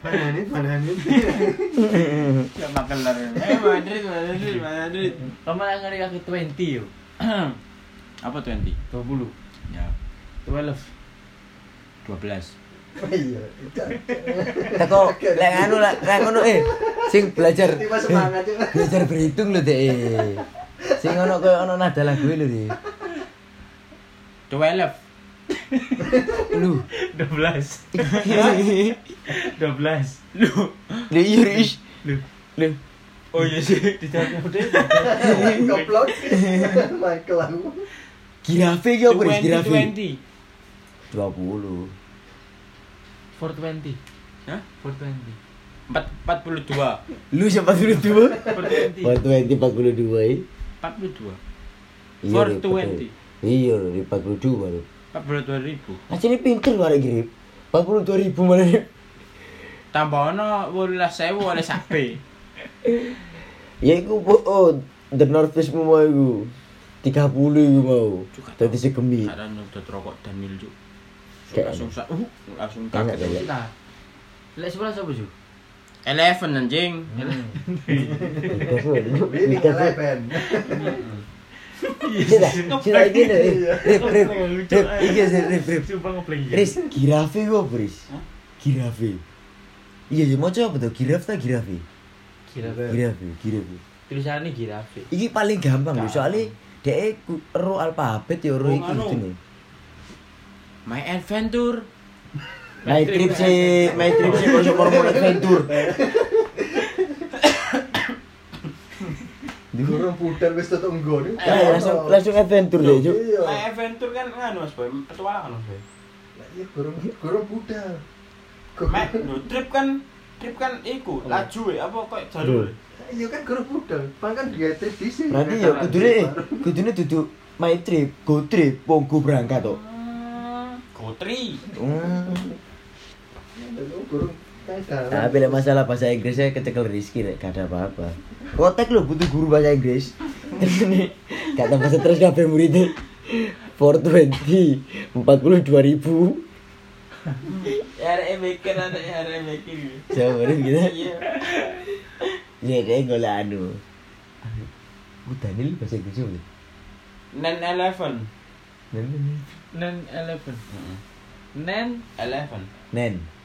Bananit, bananit. Ya makan lar. Eh Madrid, Madrid, Madrid. Kamu nggak ngerti aku 20 yo. Apa 20? 20. Ya, 12. 12. Iya. Teko lek anu lek lek ngono eh sing belajar ya. belajar berhitung lho Dek. Sing ono koyo ono nada lagu lho Dek. 12. Lu. 12. 12. Lu. Lu iya Riz. Lu. Lu. Oh iya sih. Dijawab udah. Goblok. Michael aku. Girafe ki opo Riz? Girafe. 20. 20. 420. Hah? 420. 4 42. Lu siapa dulu dua? 420. Oh, 20 42 eh. 42. Iya, Ri, 420. Iya, di 42 baru. 42 ribu. Aja ini pinter lu arek grip. 42 ribu mana nih? Tambah ono 18.000 oleh sapi. Ya iku oh, the North Face mau iku. 30 iku mau. Dadi segemi. Kadang udah rokok Daniel juk. Kayak Langsung sa uh, langsung kaget. Kita. Lek sebelah siapa sih? Eleven anjing. Ini eleven. Cita, cita iki lho. Rip, rip, rip, iki sih, rip, rip. Sumpah ngeplay ya. Riz, girafe Riz? Hah? Girafe. Iya, ya mau apa tuh? Giraf ta girafe? Girafe, girafe. Tulisannya girafe. Iki paling gampang Gampang. soalnya ku- ro alfabet ya ro iki anu. kudune. My adventure. My trip sih, my trip sih kok mau adventure. Gurung pudar wis tutuk nggon. Eh, langsung langsung adventure deh, Cuk. Iya. Adventure kan nganu Mas Boy, petualangan Mas Boy. Lah, Iya, gurung pudar. My no, trip kan trip kan iku laju ya apa kok jalur. Iya kan pudar. Bang kan dia trip di sini. Berarti ya kudune kudune duduk my trip, go trip, ponggo berangkat to. Gotri. Hmm. Gurung kayak Tapi lek masalah bahasa Inggrisnya kecekel Rizky rek gak ada apa-apa. Kotek lho butuh guru bahasa Inggris. Gak tambah stres kabeh muridnya. 420 42 ribu. RE mikir ada RE mikir. Coba gitu. Iya. Ya deh golek anu. Bu Daniel bahasa Inggris boleh. Nen eleven. Nen 11. Nen Eleven. Nen. 9 11.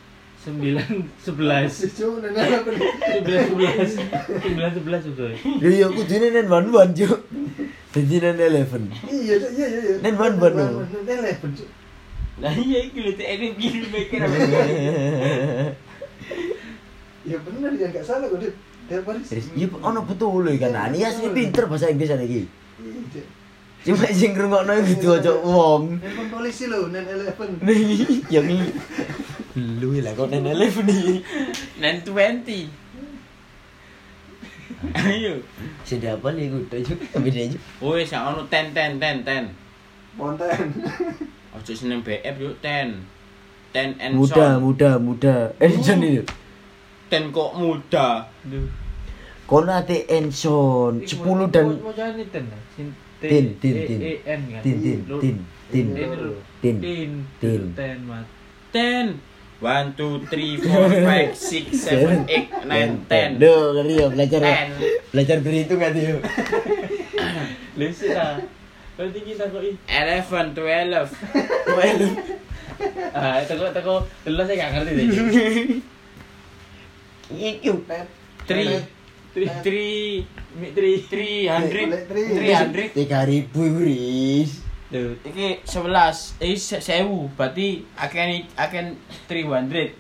Cucu nenek apa nih? 11 11 9 11 udah. Lho ya kudune nen one one cuk. Dadi nen 11. Iya, iya, iya, iya. Nen wan wan, no. Nen eleven, Cuk. Nah iya iki lho RE mikir mikir. Ya bener ya enggak salah kok. Dia Paris. Terus iya ono betul kan. Ani asli pinter bahasa Inggris iki. Iya, Dit. Cuma sing ngrungokno iku diwaca wong. Nelpon polisi lho, nen eleven. Nih, yang ini. Lu lah kok nen 11 nih. Nen twenty. Ayo. Sudah apa nih gue tuh tapi dia sak ono ten ten ten ten. Ponten. Ojo seneng BF yuk ten. Ten and Muda, muda, muda. Eh, Enson itu. Ten kok muda. Kono ate Enson 10 dan. Tin, tin, tin. E kan. tin tin tin tin Tin tin. Tin. Ten. One, two, three, four, five, six, seven, eight, nine, ten. Duh, ngeri ya belajar Ten. belajar berhitung kan dia. Lesi lah. Berarti kita kok ih. Eleven, twelve. Ah, itu kok teko dulu saya gak ngerti deh. Three. Three. Three. Three. Three hundred. Three hundred. tiga ribu Riz. Duh. Iki 11, eh sewu berarti akan akan 300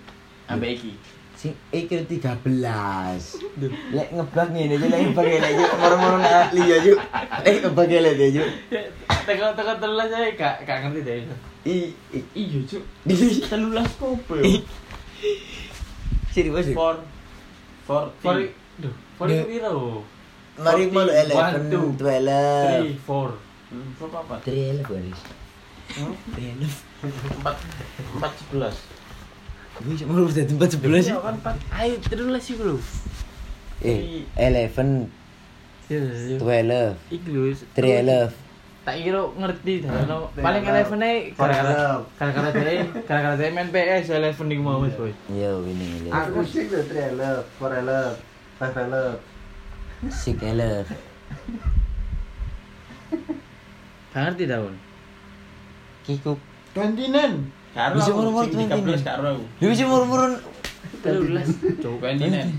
ambek iki. Sing iki 13. Duh, lek ngeblak ngene iki lek ngeblak ngene moro-moro nek ahli ya yuk. Lek ngeblak ngene iki yuk. Teko-teko telas ae gak gak ngerti deh. I iya cuk. Ya? Di 13 kopo yo. Serius. 4 for for Duh, 4 piro? Mari mulu 11, 12, 3, 4 Hmm, empat apa three elf garis three elf empat empat sebelas. Gue cuma lu udah tempat sebelas. Iya, kan, sih ayo terulas sih lu. eh eleven. Iya, iya. Twelve. Three elf tak kira ngerti. Dah paling eleven ae gara-gara gara-gara dhewe gara-gara main PS eleven niku mau wis boy iya winning. Eleven aku sih lho three elf four elf five elf six elf Gak ngerti daun. Kikuk. Kandinan. Karo. Bisa murmur tuh kandinan. Karo. Lu bisa murmur. Terulas. Cukup kandinan.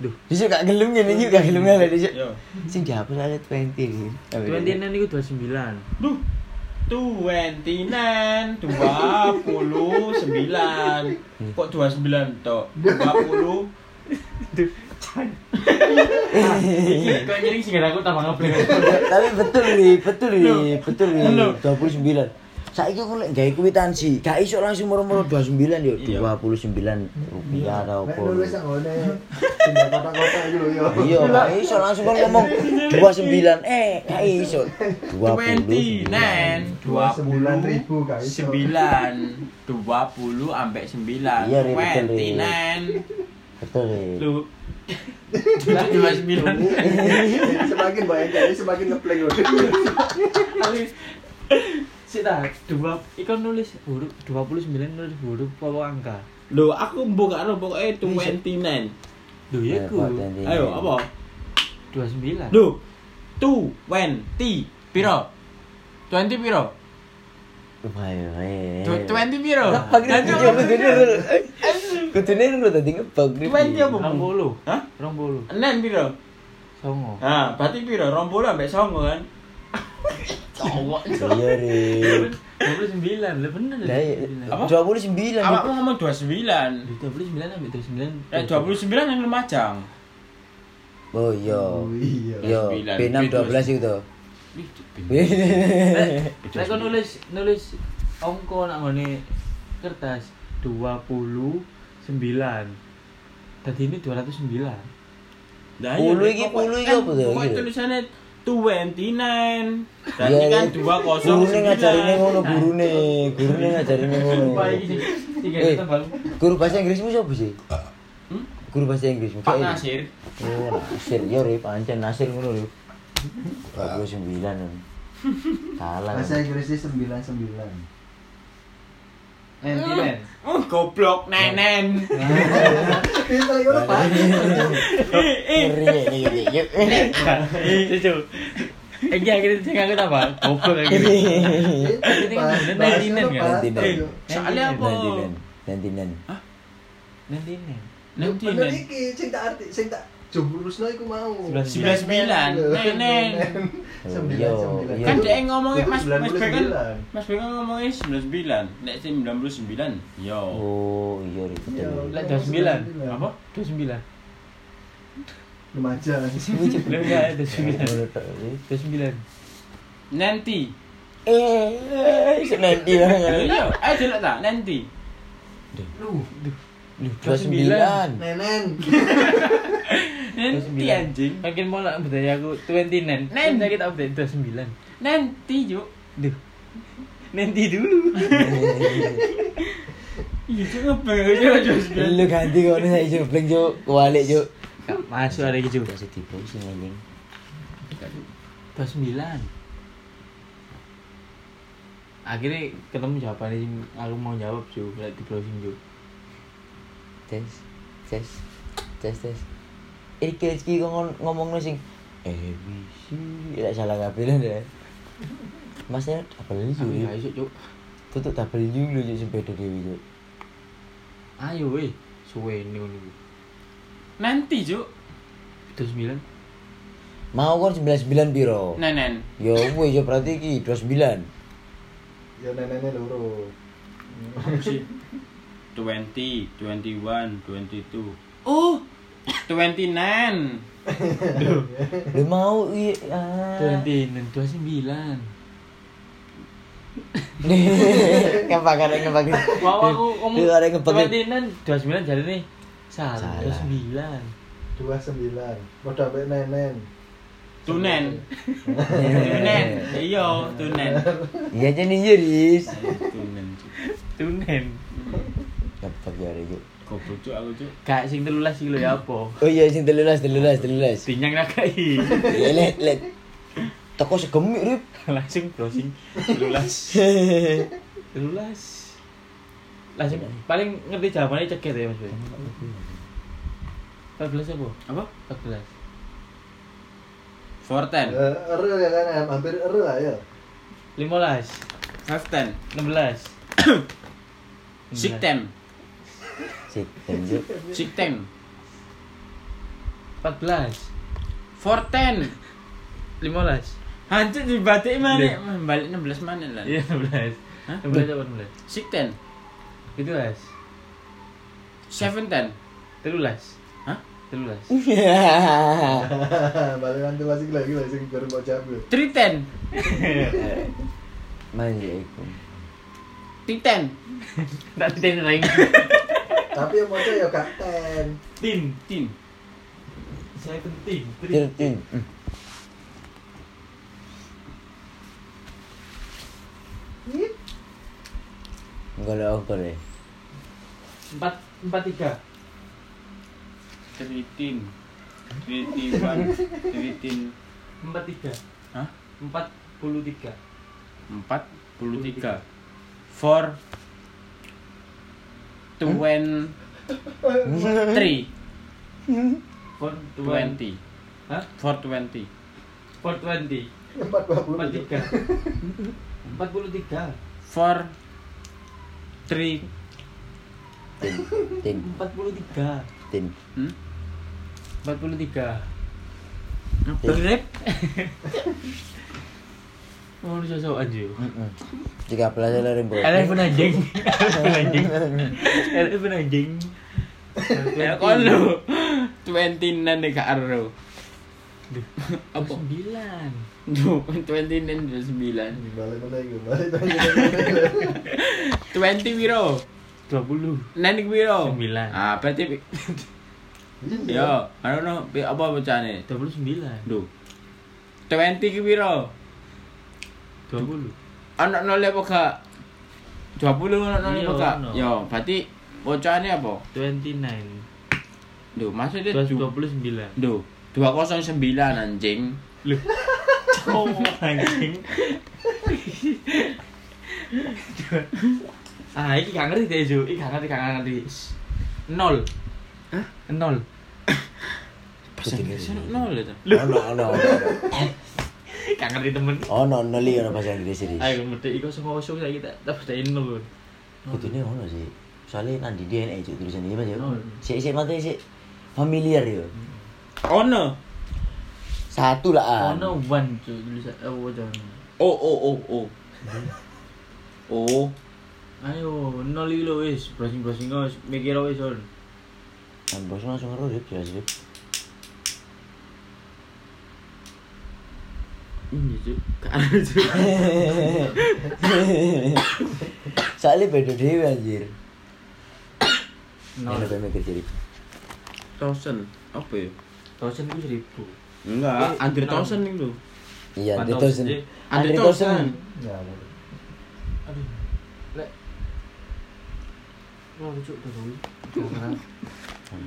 Duh, bisa juga gelum ya, juga gelum ya, dia juga. Sing jawab saya twenty nih. twenty nine itu dua sembilan. Duh, twenty nine, dua puluh sembilan. Kok dua sembilan toh? Dua puluh. Kau jadi sih aku tambah ngebleng. Tapi betul nih, betul nih, betul nih. 29. Saiki aku lek gawe kwitansi, gak iso langsung moro-moro 29 sembilan yuk dua puluh sembilan Nek iya. nulis nang ngene pindah kota-kota iki lho yo. Iya, gak iso langsung kon ngomong 29 eh gak iso. 29 20.000 gak nih 9 20 ambek 9 29. Iya, betul. Lu dua sembilan. Semakin banyak jadi semakin ngepleng sih dah dua ikon nulis huruf dua puluh sembilan nulis huruf apa angka Lu aku buka lo pokoknya twenty-nine. Duh ya ku. Ayo apa? dua sembilan Duh, twenty piro? Twenty piro? Twenty piro? Nanti kudune apa? kudune. Lu tadi ngebug. Twenty apa? rong Hah? rong puluh Nen piro? songo Nah, berarti piro? Rong puluh ambek songo kan? Cowok. Iya, Ri. dua puluh sembilan lah bener Lah, iya. Apa? 29. Awak mau ngomong dua sembilan. dua puluh sembilan sampai dua sembilan Eh, dua puluh sembilan yang Lumajang. Oh iya. Oh iya. Yo, Sembilan. B6 12 itu. Saya kau nulis nulis ongko nak ngone kertas dua puluh sembilan. Tadi ini dua ratus sembilan. Nah, Puluh iya, iki, puluh iki kan apa tuh? Pokoknya Gitu. tulisannya twenty nine. Iya, kan iya. dua kosong Gurune ngajarine ngono, gurune. Gurune ngajarine ngono. Iki Eh. Guru bahasa Inggrismu siapa sih? Hmm? Guru bahasa Inggrismu. Pak Nasir. Oh, Nasir. Yo, Rip, pancen Nasir ngono, Rip. 29. Salah. Bahasa Inggrisnya 99. Nanti nen. Oh, goblok nenen. Aku tambah goblok. Nanti kan? Nanti. Soalnya apa? Nantinan. Nantinan. Nanti nen. Nanti Bener iki sing tak arti sing tak jumbrusno iku mau. Sebelas sembilan. Nenen. Iya, iya. Kan dia ngomongnya Mas Mas Bek kan 99. Mas Bek kan ngomongnya 99. Nek sing 99. Yo. Oh, iya. Iya. Betul. Lah, 29. Apa? Dua sembilan. Lumajang. Lah enggak dua sembilan. Dua sembilan. Nanti. Eh, nanti Yo, lah. Yo, ayo ta, nanti. Lu, Duh, 29. nenen. Nanti anjing. Makin mau lah budaya aku twenty nine. Nen. Nanti kita update dua sembilan. Nanti, Juk. Duh. Nanti dulu. Iya, Juk ngebeng aja Lu ganti kok nih saya jebleng juk, kualik juk. Masuk ada gitu. Gak sedih pusing anjing. Dua sembilan. Akhirnya ketemu jawabannya aku mau jawab berarti di browsing cu. Tes, tes, tes, tes. Iki iki ngomong ngomong sing eh bisi, tidak salah kabeh deh. Masnya double ju. gak iso cu. Tutup double ju lu juk sepeda dewi juk. Ayo weh, suwe ini ini. Nanti. Dua sembilan. Mau kan 99 piro? Nenen. Yo wis yo berarti iki 29. Ya nenennya loro. Apa sih? 20, 21, 22. Oh, 29. Lu mau iya. ah. Twenty nine, dua sembilan. Ngepak kan ngepak. Wow, aku ngomong Lu ada dua sembilan jadi nih. Salah, Salah. dua sembilan. 29. Padha mek nenen. Tunen. Tunen. Iya, tunen. Iya jadi jeris. Tunen. Tunen. Ngepak ya ada juk. Goblok, Juk, aku, Juk. Kak sing telulas iki lho ya apa? Oh iya sing telulas telulas telulas. Binyang nakai. Iya let let. Teko segemik rip. langsung browsing lulas lulas langsung paling ngerti jawabannya ceket ya mas Boy 14 apa? Apa? 14 Four ten. Eh, Ere ya kan, em. hampir ere lah ya. 15 Five ten. 16 Six ten. Sik, lanjut. Six ten. 14 Four ten. 15 Hancur di batik mana? Balik 16 mana lah? Iya 16 Hah? 16 apa 16? Six ten. Itu las Seven ten. 13 Hah? 13 Balik nanti masih lagi lah sing baru mau cabut. Three ten. Manja iku. Three ten. Tak tin ring Tapi yang mau ya gak ten. Tin Tin. Saya penting Tirtin. Hmm. Enggak ada ongkol ya. 4 43 Three tin. Three tin one. Three tin. 43 Hah? 43 Empat puluh tiga. Four. Twen. Three. 4 Twenty. Hah? Four twenty. 420 Empat dua puluh. 43 43 Four. Three. Tin. Tin. 43 Tin. Hmm? 43 Berep. Oh, lu cocok anjir. Tiga pun anjing. Pun anjing. Pun anjing. Twenty nine deh kak Arro. Apa? Sembilan. Duh, twenty nine dua sembilan. Balik balik balik. Twenty biro. Dua puluh. Biro. Sembilan. Ah, berarti. Yo, I don't know, apa bacaan 29 Duh 20 ki biro 20. Anak nol apa gak? 20 anak nol iya, apa gak? Yo, berarti bocoane apa? 29. Duh, maksudnya 29. Duh, 209 anjing. Loh. Cowok anjing. ah, iki gak ngerti deh, Ju. Iki gak ngerti, gak ngerti. Nol. Hah? Nol. Pesan nol itu. Nol, nol, nol. Gak ngerti temen. Ono ono li ono bahasa Inggris ini. Ayo, mesti iku kosong-kosong saya kita dapat dari nol. Kudune ono sih. Soalnya nanti DNA itu tulisan ini Mas ya. Sik sik mate sik familiar ya. Ono. Satu lah. Ono one cuy tulisan eh apa jangan. Oh, oh, oh, oh. Oh. Ayo, nol iki lho wis, browsing-browsing wis mikir wis on. Kan bos langsung ngeru Rip, jelas Ini cuk, kan cuk. Soalnya beda dewe anjir. Nol. Ini mikir jadi? Thousand, apa ya? Thousand itu seribu. Enggak, Eh, under enam. thousand lu. Iya, Andre thousand, eh. Andre thousand. Aduh. Lek. Wah, lucu tuh dulu.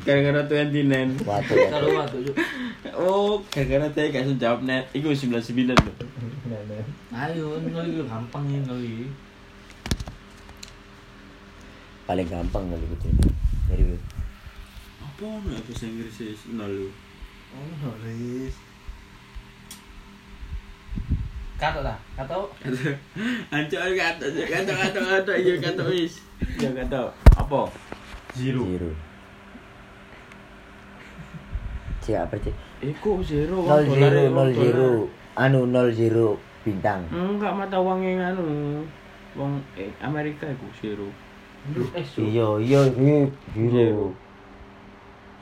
Gara-gara. Waduh, Kalau waduh. waktu. Oh, gara-gara saya gak bisa jawab net. Iku sembilan sembilan loh. Ayo, nol itu gampang ya nol. Paling gampang kali gitu ini. Dari. Apa nih bahasa Inggris nol lu? Oh. Kato ta? Kato. Ancok kata, kata, kata, kata, iya kata wis. Iya kata. Apa? Zero. Zero. Siapa sih? Iku zero. Nol zero, nol zero. Anu nol zero bintang. Enggak mata uang yang anu. Wong eh, Amerika iku zero. US. Iya, iya, Rip. Zero.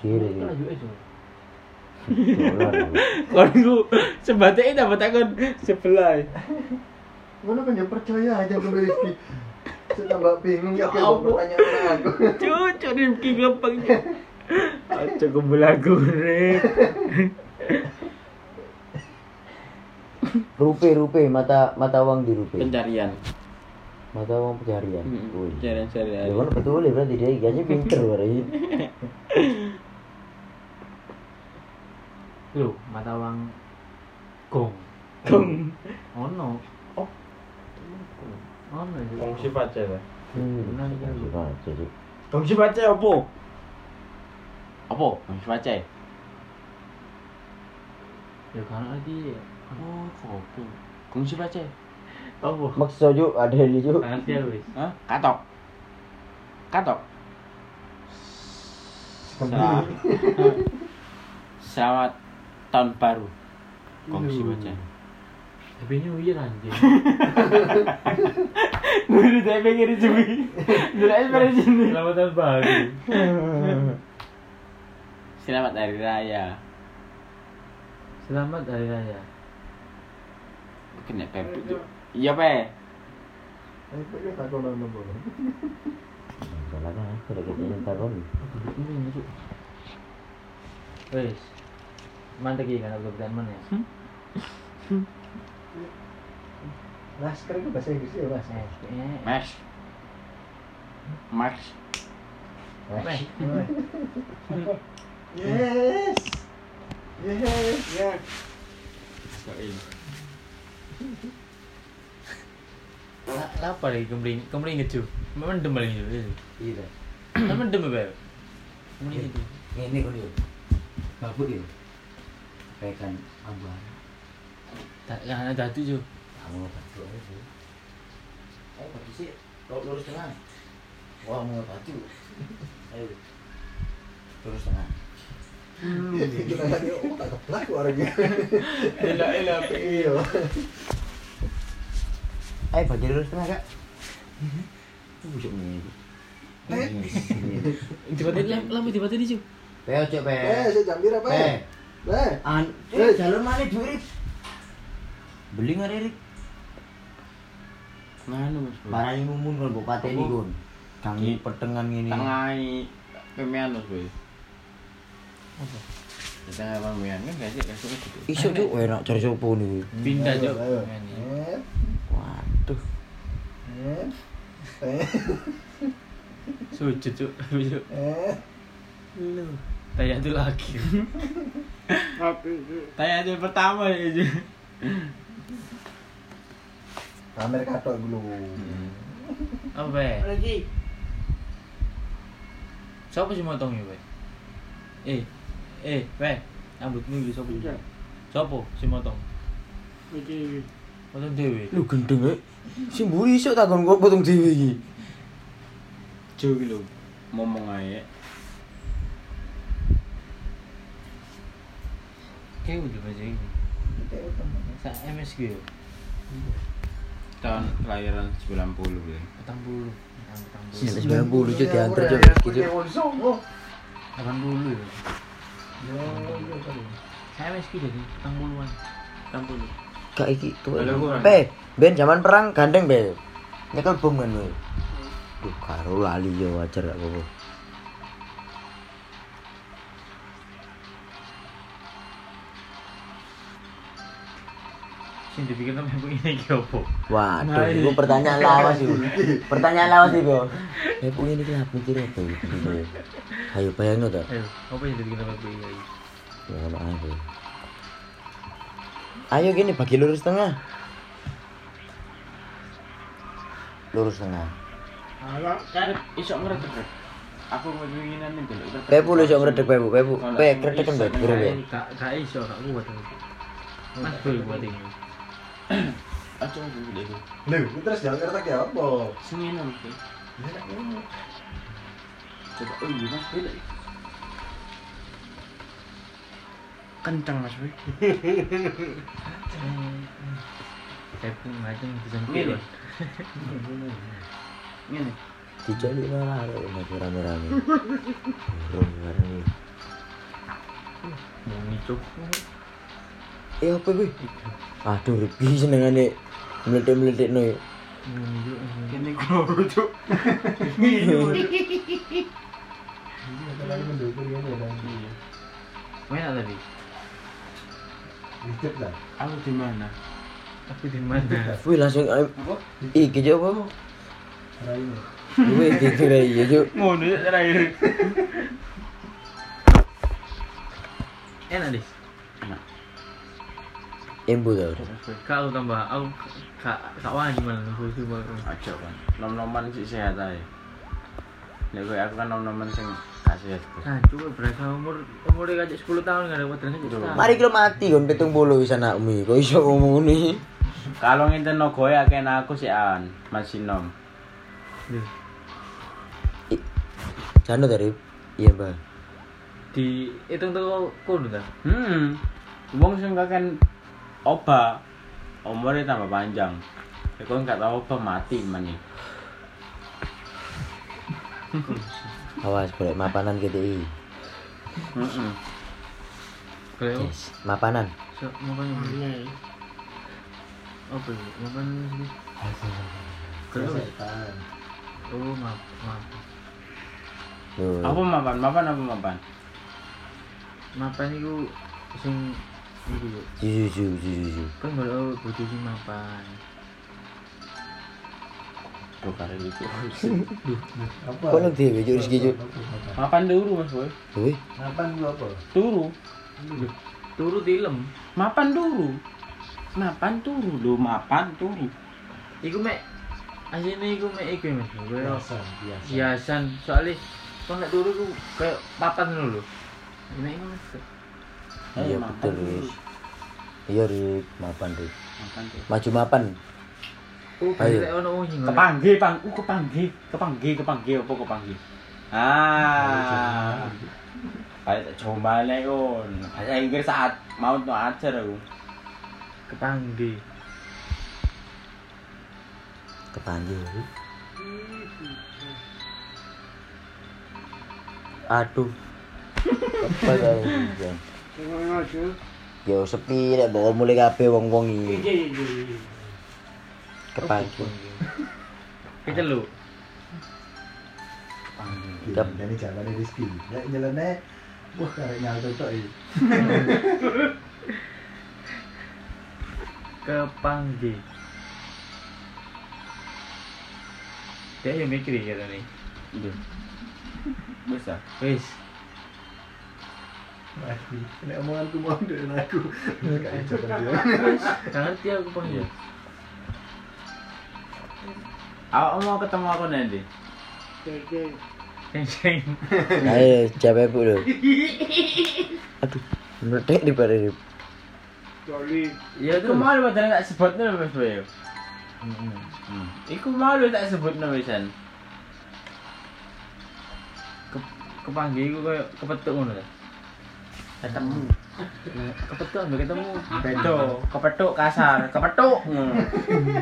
Zero. Dolar. Kon ku sebatnya dapat akun sebelah. Mana kan ya percaya aja sama Rizky. Saya tambah bingung Ya ya kalau ampun. pertanyaan aku. Cucu Rifki gampang. Aja kebelagu rek. Rupe, rupe, mata mata uang di rupe. Pencarian. Mata uang pencarian. Hmm. Pencarian Ya sehari-hari. kan betul ya berarti dia kayaknya pinter berarti. Loh, mata uang gong. Gong. Ono. Oh. Ono. Cuk. Fungsi pacar ya. Benar, iya, iya. Baca, Cuk. Fungsi pacar apa? Apa? Fungsi pacar. Ya kan tadi. Oh, foto. Fungsi pacar. Apa? Maksa Cuk, ada ini Cuk. Ngerti aku wis. Hah? Katok. Katok. Kembali. Selamat tahun baru. Fungsi pacar. Tapi New Year anjing. Guru saya pengen dicumi. Dulu ekspresi ini. Selamat tahun baru. Selamat hari raya. Selamat hari raya. Kena pepek tuh. Iya, Pe. Kan, masuk. Wes. Mantek iki kan aku kebetulan mana ya? Lasker itu bahasa Inggris ya, Mas. Eh, eh. Max. Yes. Yes. Ya. La- Lapar iki kemring, kemring ngeju. Mendem paling itu. Iya. Kan mendem ya, Bel. Kemring itu. Ini kon yo. Babut yo. Pekan abang. Tak kan ada tu je. Kamu batu aja sih. Ayo bagi sih. Kau lurus tengah. Wah mau batu. Ayo. Lurus tengah. Kita lagi oh tak keplak orangnya. Elah, elah. Iya. Ayo bagi lurus tengah kak. Busuk nih. Tiba-tiba lampu tiba-tiba di Pe ojo pe. Eh, saya jam berapa? Pe. Pe. An, eh jalur mana duit? Beli nggak Rik? Nganu, Mas. Barang mumun kon mbok pateni Apa? kon. Kang Ki- petengan ngene. Tengai pemean, Mas, Boy. Tengah pemean kan kasih kasih gitu. Iso cuk enak cari sopo nih. Pindah. Eh. Waduh. Eh. Sujud cuk. Sujud. Eh. Lu. Tanya tu lagi. Tanya aja pertama ya aja. Kamer katok dulu. Apa be? Lagi. Siapa sih motong ya be? Eh, eh, be. Rambutmu iki siapa? Iya. Siapa sih motong? Lagi. Motong dewe. Lu gendeng e. Si mburi iso takon kok potong dhewe iki. Jo iki lho. Ngomong aja. Kayak udah baca ini. Sa MSG ya. Tahun kelahiran 90 ya. Petang bulu. Petang bulu. Sini 90 cuk diantar cuk gitu. Petang bulu ya. Yo. Saya MSG jadi petang buluan. Petang bulu. Kak iki tuh. Pe, ben zaman perang gandeng be. Nyekel bom kan we. Duh karo lali yo wajar gak apa-apa. Sing dipikir sampe ini iki opo? Waduh, Nah, itu iya. pertanyaan lawas itu. Pertanyaan lawas itu. Ya bu ini mikir apa gitu. Ayo bayangin tuh. Ayo, apa yang dipikir sampe ini iki? Ya ae. Ayo gini bagi lurus tengah. Lurus tengah. Kan iso ngeredek. Aku mau keinginan itu lho. Pepu lu iso ngredeg pepu, pepu. Pe kretekan bae buru ya. Gak iso gak kuat aku. Mas boy buat ini. Aja dulu deh. Lho, terus jalan kereta ya apa? Mas. Boy. Coba oh iya Mas. Boy. Kencang Mas. Saya pun macam bisa Ngene. Ngene. Dijali malah masih rame-rame. Bareng. mau ngicuk. Eh apa kuwi? Aduh, Rifki senengane meletik-meletik no. Mendukung ini ya. Dan. Mana tadi? Lah. Aku di mana? Aku di mana? Wih langsung Apa? iki coba. Raine. Wih dikira iya cuk. Ngono ya. Enak deh. Embu tau. Kak aku tambah aku kak kak wani malah bosu banget. Aja kan. Nom-noman sih sehat aja. Nek kowe aku kan nom-noman sing kasih sehat. Nah, cuma berasa umur umurnya kajak 10 tahun gak ada kajak setahun. Mari kita mati kon petung bolo wis anakmu. Kok iso ngomong ngene? Kalau ngenten no goe akeh aku sih an, masih nom. Duh, Jano dari Iya, Mbak. Di hitung tuh kono ta. Hmm. Wong sing kakek oba umurnya tambah panjang. Ya kok nggak tahu oba mati mani. Awas golek mapanan GTI. Heeh. Kayak Yes, mapanan. so makanya Iya. apa ya? Makanya sih. Apa? Oh, maaf, maaf. Loh. Apa mapan? Mapan apa mapan? Mapan iku sing iku yo. Juju juju juju. Kan kalau butuh sing mapan. Tuh kare itu. Apa? Kok rezeki juk. Mapan turu Mas Boy. Wih, Ngapain gua apa? Turu. Turu tilem. Mapan turu. Mapan turu lho, mapan turu. Iku mek asline iku mek iku Mas. Kayak Biasa, biasa. hiasan. Soalnya kalau nek turu iku kayak papan ngono lho. Mek Iya Eh, betul. Riz. Iya, Rik, mapan, turu. Maju mapan. Oh, Ayo. kayak ono wong sing Kepanggih, Pang. Uh, kepanggih, kepanggih, kepanggih apa kepanggih? Ah. Kayak tak coba nih kon. Bahasa Inggris saat mau tuh ajar aku. kepanggih. Kepanggil. Rik. Aduh. Apa ya? Yo sepi rek bawa mulai kabeh wong-wong iki. Kepanggil. Kita lu. Yap. Ini jalan Rizky. Ya jalannya wah karek nyalto tok iki. Kepanggih. Dia yang mikir ya nih. Iya. Bisa. Wis. Mati. Nek omonganku mau dari aku. Kan dia. Aku panggil. Aku mau ketemu aku nanti. Ayo, capek bu lo. Aduh, meledak di pada ini. Iya Iku tuh. mau lu padahal tak sebut nih Mas Boy. Hmm. Iku mau lu tak sebut nih wisan. Ke- Kepanggih iku kayak kepetuk ngono. Ketemu. Kepetuk ambil ketemu. Bedo, kepethuk kasar, kepethuk. Hmm.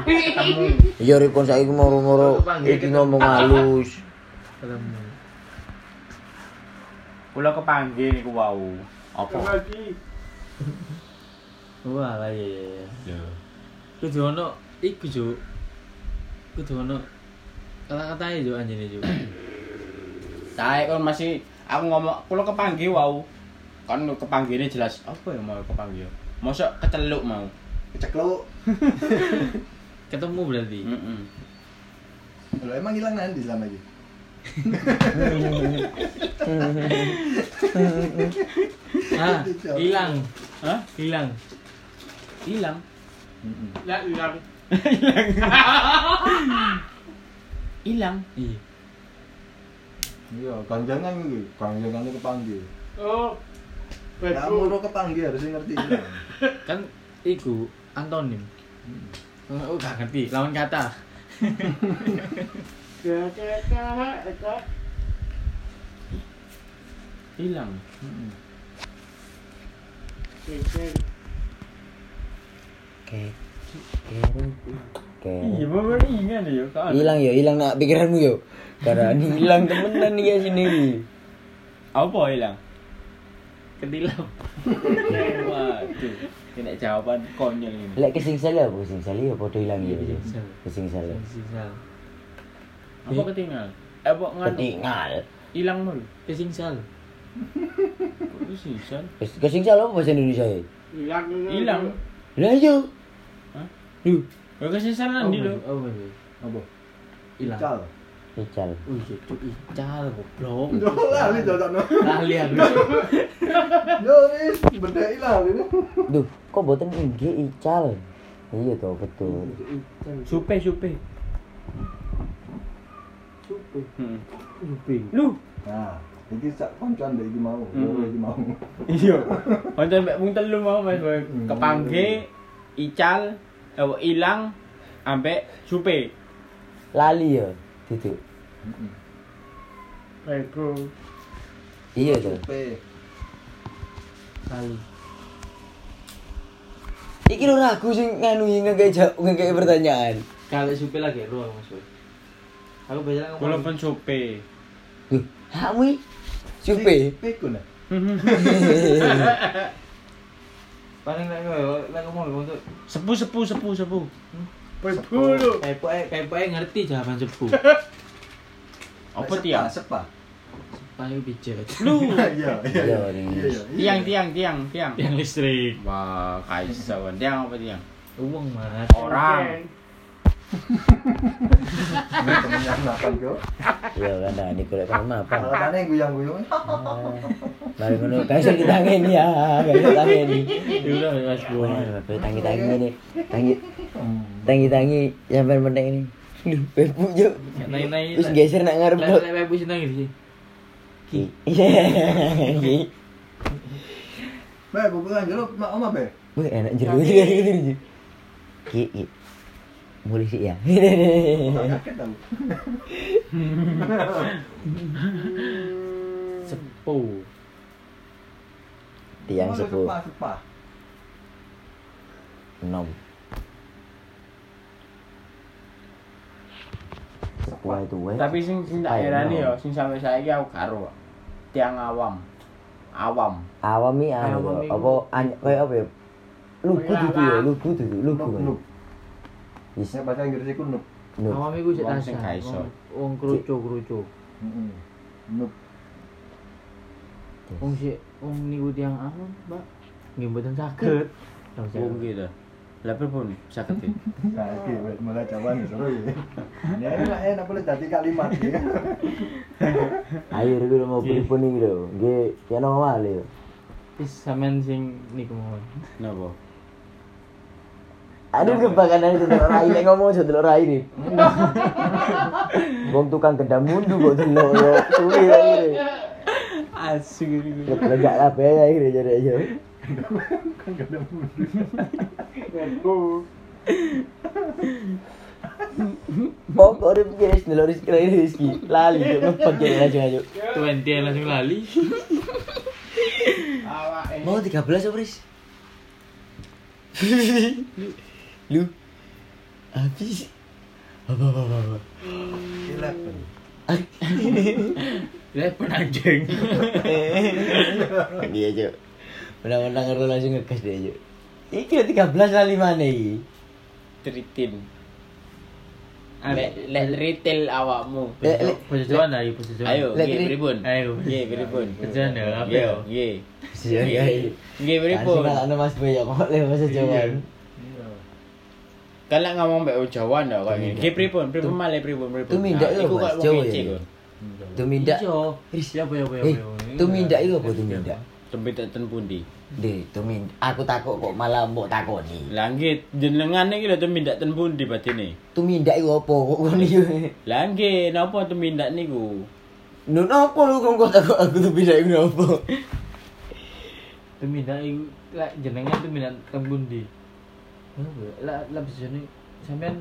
Ketemu. Iya, Ripon saya moro-moro iki ngomong halus. Ketemu. Kula kepanggih niku wau. Apa? Wah, lah iya iya. iya. Ya. Kudu ono iku jo. Kudu ono kata-katanya jo anjene jo. Saya kan masih aku ngomong kula kepanggih wau. Kan kepanggihnya jelas apa ya mau kepanggih. Mosok keceluk mau. Kecekluk. Ketemu berarti. Heeh. Lo emang hilang nanti selama ini. Ah, hilang. Hah? Hilang. Hilang. Lah hilang. Hilang. Iya. Iya, ganjangan iki. Ganjangan itu kepanggil. Oh. Kamu lo kepanggil harus ngerti. Kan iku antonim. Oh, gak ngerti. Lawan kata. Hilang. Keru. Iya, ya. Hilang ya, hilang nak pikiranmu yo. Karena ini hilang temenan nih ya sini. Apa hilang? Ketilam. Waduh, kena jawaban konyol ini. Lek kesingsal ya, kesingsal ya padha hilang ya. Kesingsal. Kesingsal. ya. Kesingsal. Apa ketinggal? Eh, apa nganu? Ketinggal. Hilang mulu. Kesingsal. Kok sisal? Kes- Kesingsal apa bahasa Indonesia ya? Hilang. Lah yo. Hah? Duh, Ya kesisalan di lo. Oh, bener. Apa? Hilang. Cal. ical. Oh iya, cuk ical goblok. Yo lali cocokno. Lali aku. Yo wis bedai lah ini. Duh, kok boten inggih ical. Iya toh, betul. Supe, supe. Supe. Hmm. Supe. Lu. Nah, iki sak koncoan dek iki mau, Hmm. loro iki mau. Iya. Pancen mek mung telu mau Mas Boy. Hmm. Kepangge, ical, eh, ilang ambek supe. Lali ya, duduk. Heeh. Eko. Iya. Supe. Kali. Iki lho ragu sing nganu ngekek jawab ngekek pertanyaan. Kalau supe lagi ruang Mas. Aku biasa Kula ngomong. pun supe. Duh, kamu supe. Pikun ya. Paling ngomong lek ngomong ngomong tuh. Sepu sepu sepu sepu. Bulu. Poe kayak poe ngerti jawaban sepuh. Apa tiang? Sepa. Paling pijet. Lu. Iya, iya. Iya, Iya, iya. Tiang tiang tiang tiang. Yang listrik. Wah, kaisa Tiang apa tiang? Uang mas. Orang. Ini temennya. Iya kan nah ini golek kan apa? Kalau mana yang guyang-guyang. Mari ngono kaisa ditangeni ya, kaisa tangeni. Udah Mas. Wah, tangi-tangi ini. Tangi Hmm. tangi-tangi sampai meneng ini. Duh, bebu. Nai-nai. Wis geser nak ngarep Lek tok. lek bebus nang iki. Iya. Be, bukan jeruk mak oma be. Wih, enak jeruk. Ki, ki. Mulai sih ya. Sepuh. Tiang sepuh. Nom. Sepuh itu weh. Tapi sing sing tak no. ya, sing sampe saiki aku karo. Tiang awam. Awam. Awam iku. Apa kayak apa ya? Lugu dudu ya, lugu dudu, lugu. Nup, kan. nup. Wis Ya bahasa Inggris iku nup. nup. Awam iku sik Wong tasah. sing gak iso. Wong- Wong krucuk-krucuk. Heeh. Nup. Wong sik wong niku tiang awam, Mbak. Nggih mboten saged. Oh gitu. Lah pun sakit iki wes mulai jawaban seru ya. Ini enak enak boleh jadi kalimat ya. Ayo iki lho mau pripun iki lho. Nggih, ono wale yo. Wis sampean sing niku mawon. Napa? Aduh kebakaran itu delok rai nek ngomong aja rai nih. Wong tukang gedam mundu kok delok yo. Suwi akhire. Asik iki. Kabeh jare aja. Kan. Pokok urip iki wis delok rezeki rai rezeki. Lali yo aja aja. 20 langsung lali. Awake. Mau 13 apa, Riz? Lu apa apa apa, apa Eleven. Lah penanjing. dia aja menang-menang ngeru langsung ngegas dia aja iki 13 kali mana iki Tritin. Lek lek retail awakmu. Lek- lek- ndak iki bocah Jawa. Ayo, Lek nggih pripun? Ayo. Nggih pripun? Kerjaan ya, apa ya? nggih. Iya, iya, iya. Nggih pripun? Asing ana Mas Boy ya kok le bahasa Jawa. Iya. Iya. Kan lek ngomong mbek Jawa ndak kok ngene. Nggih pripun? Pripun malih pripun pripun? Tumindak iku kok wong Jawa ya? Tumindak. Iya. Ya apa ya. tumindak itu apa tumindak? Tumindak ten pundi? Deh, tumindak. Aku takut kok malah mbok takoni. Lah nggih, jenengan iki lho tumindak ten pundi batine? Tumindak itu apa kok ngono iki? Lah nggih, napa tumindak niku? Nun apa lu kok takut aku tumindak itu apa? Tumindak iku lek jenengan tumindak teng pundi? Apa ya? Lah lah bisa nih sampean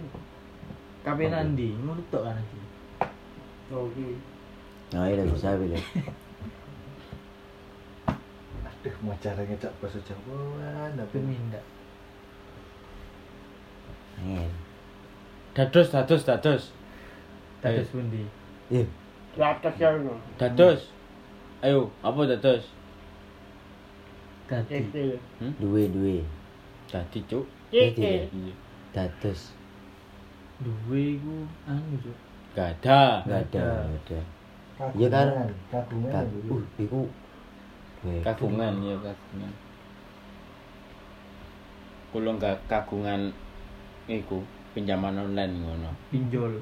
kape nandi ngono tok kan iki. Oke. Nah, iya bisa bila. Aduh, mau cara ngecak bahasa Jawa. Tapi Tumindak. Angin. Dados, dados, dados. Dados pundi? Iya. Dados. Ayo, apa dados? Dadi. Hmm? Duwe duwe. Dadi, Cuk. Iya. Iya. Dados. Duwe iku anu Cuk. Gada. Ada, Ada. enggak ada. Iya kan? Kagungan. Ka- dulu. uh, iku Kagungan ya, kagungan. Kulo nggak kagungan iku pinjaman online ngono. Pinjol.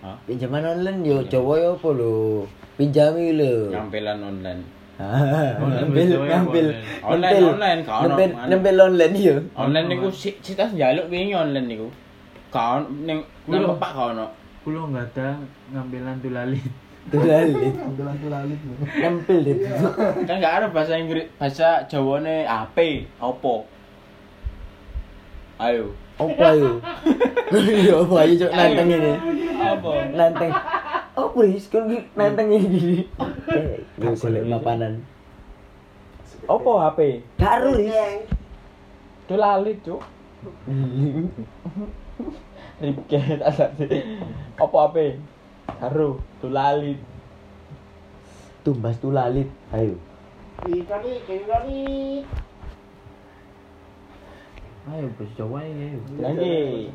Hah? Pinjaman online yo Jawa yo apa lho? Pinjami lho. Nyampelan online. Ah, Online betul ya, online. nempel- Online, gak ono, nempel nempel online iya Online niku si cita njaluk wingi online niku. Ono ning nang pepak gak ono. Kulo nggak ada ngambilan tulalit. tuh lali Ambilan tuh lalit loh. nempel deh Kan gak ada bahasa Inggris, bahasa Jawane HP, opo. Ayo. apa yuk iya aja cok nanteng ini Apa? nanteng oh please kan nanteng ini gini eh lu selek mapanan Opo HP? Karo ris Itu lali, Cuk. Riket asal Apa HP? Karo, itu lali. tumbas tuh lalit ayo Ayo bos Jawa ini ayo. Lagi.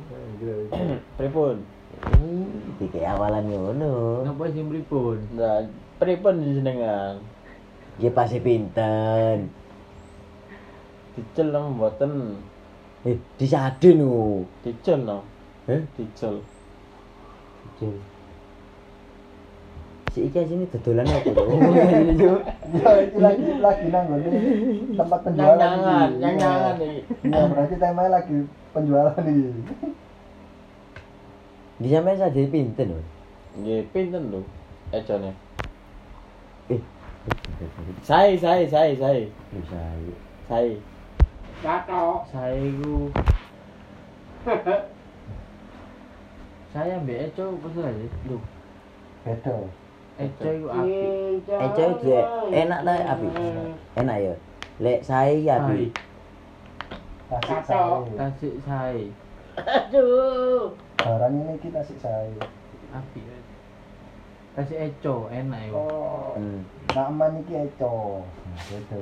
Pripun? Hmm, tiga awalan ngono Ngapa sih pripun? Nah, pripun jenengan? dia pasti pinten Dicel nang mboten. eh disade no Dicel no. eh Dicel. Jel. si Ika sini dodolan apa lho Ini, Cuk. Ya itu lagi lagi nang tempat penjualan. Iki. nyanyangan Iya. iki. Iya, berarti temanya lagi penjualan nih. Di sampean sadhe pinten lho Nggih, pinten lho ejone? eh Saya, saya, saya, saya. bisa Saya. Saya ku Saya ambek Eco apa aja? Duh, Beda. Eco iku api. eh coy dia enak ta api enak ya lek saya ya api Tasik saya. Kasih saya Barang ini kita tasik saya. api. Kasih Eco enak ya. hmm. Nak aman iki eco. Nah, Beda.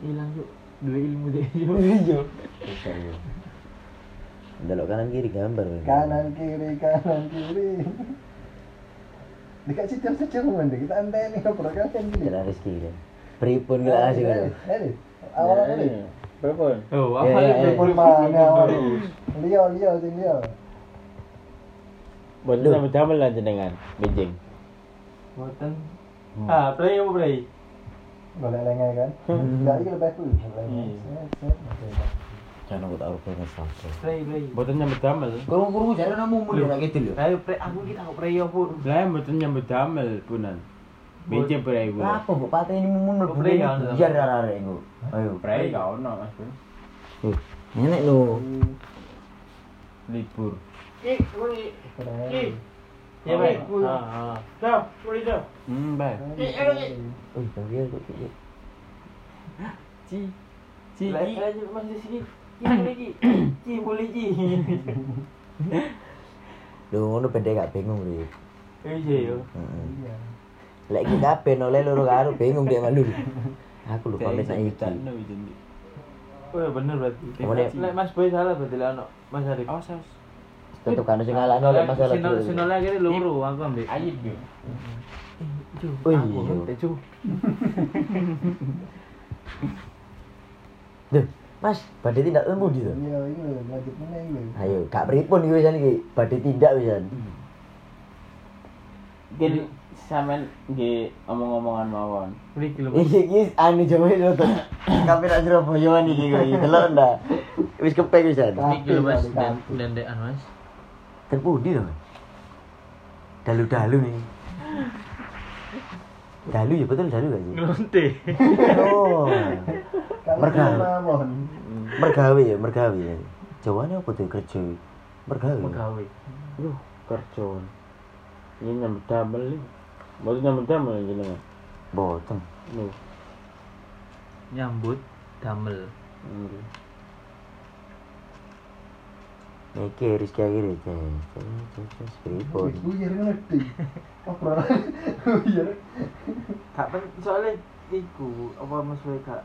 Hilang yuk. Dua ilmu deh yuk. Iya. bisa ya Delok kanan kiri gambar Kanan kiri kanan kiri. Dekat situ saja mending kita anteni ngobrol kan gini. jalan rezeki kan pripun gak asik kan Eh, awal ini. Pripun? Oh, apa ya, itu? Pun mana. Lio lio sing lio. Boten sampe damel lah jenengan, Beijing. Boten. Ah, play apa play? Golek lengai kan. Hmm. Enggak iki lebih. Lengai. Iya. Jangan aku taruh pengen foto Play play. Boten nyambut damel. kurung-kurung jalan namu mulai nak gitu lho Ayo play aku kita aku play apa? Lah boten nyambut damel punan. Beijing prei kuwi. apa mbok pateni mumun mlebu Prei, ini kan? biar arek engko ayo Prei gak ono, Mas. Nenek lo Libur. Keren. Ya baik. Ah, ah. Hmm, baik. Wih, tapi aku kayak Ci. Ci. Lah, i. lanjut Mas di sini. Ci boleh ci. Ci boleh. Lho ngono pendek gak bingung lho. Iya yo. Heeh. Iya. Lek iki kabeh noleh loro karo bingung dia malu. Aku lupa pamit nak iki. Oh ya bener berarti. Lek Mas Boy salah berarti lah ono Mas Arif. Oh, saus. Tetep kan sing ngalahno lek masalah. Sinol dulu. sinol lagi loro aku ambek. Ayib yo. Oh, iya. cu. Duh, Mas, badhe tindak temu di to. Iya, lho, lanjut meneh iki. Ayo, gak pripun iki wisan iki. Badhe tindak wisan. Mungkin sampean nggih omong-omongan mawon. Mriki lho. Iki iki anu Jawa itu tuh. Kamera Surabaya iki kok iki delok ndak. Wis kepek wisan. Mriki lho Mas dendekan Mas. Terpundi to? Dalu-dalu nih. Dalu ya betul dalu gak sih? Ngelonte. Oh. Kalau Merga. mawon. Mergawe ya, mergawe. Jawane apa tuh kerja? Mergawe. Megawe. Duh, kerja. Ini nyambut damel Boten nyambut damel jenengan. Boten. Lho. Nyambut damel. Nggih. Iki Rizky akhir ya. Pripun? Wis buyar ngerti. Obrolan. Gak pen soalnya iku apa Mas Boy gak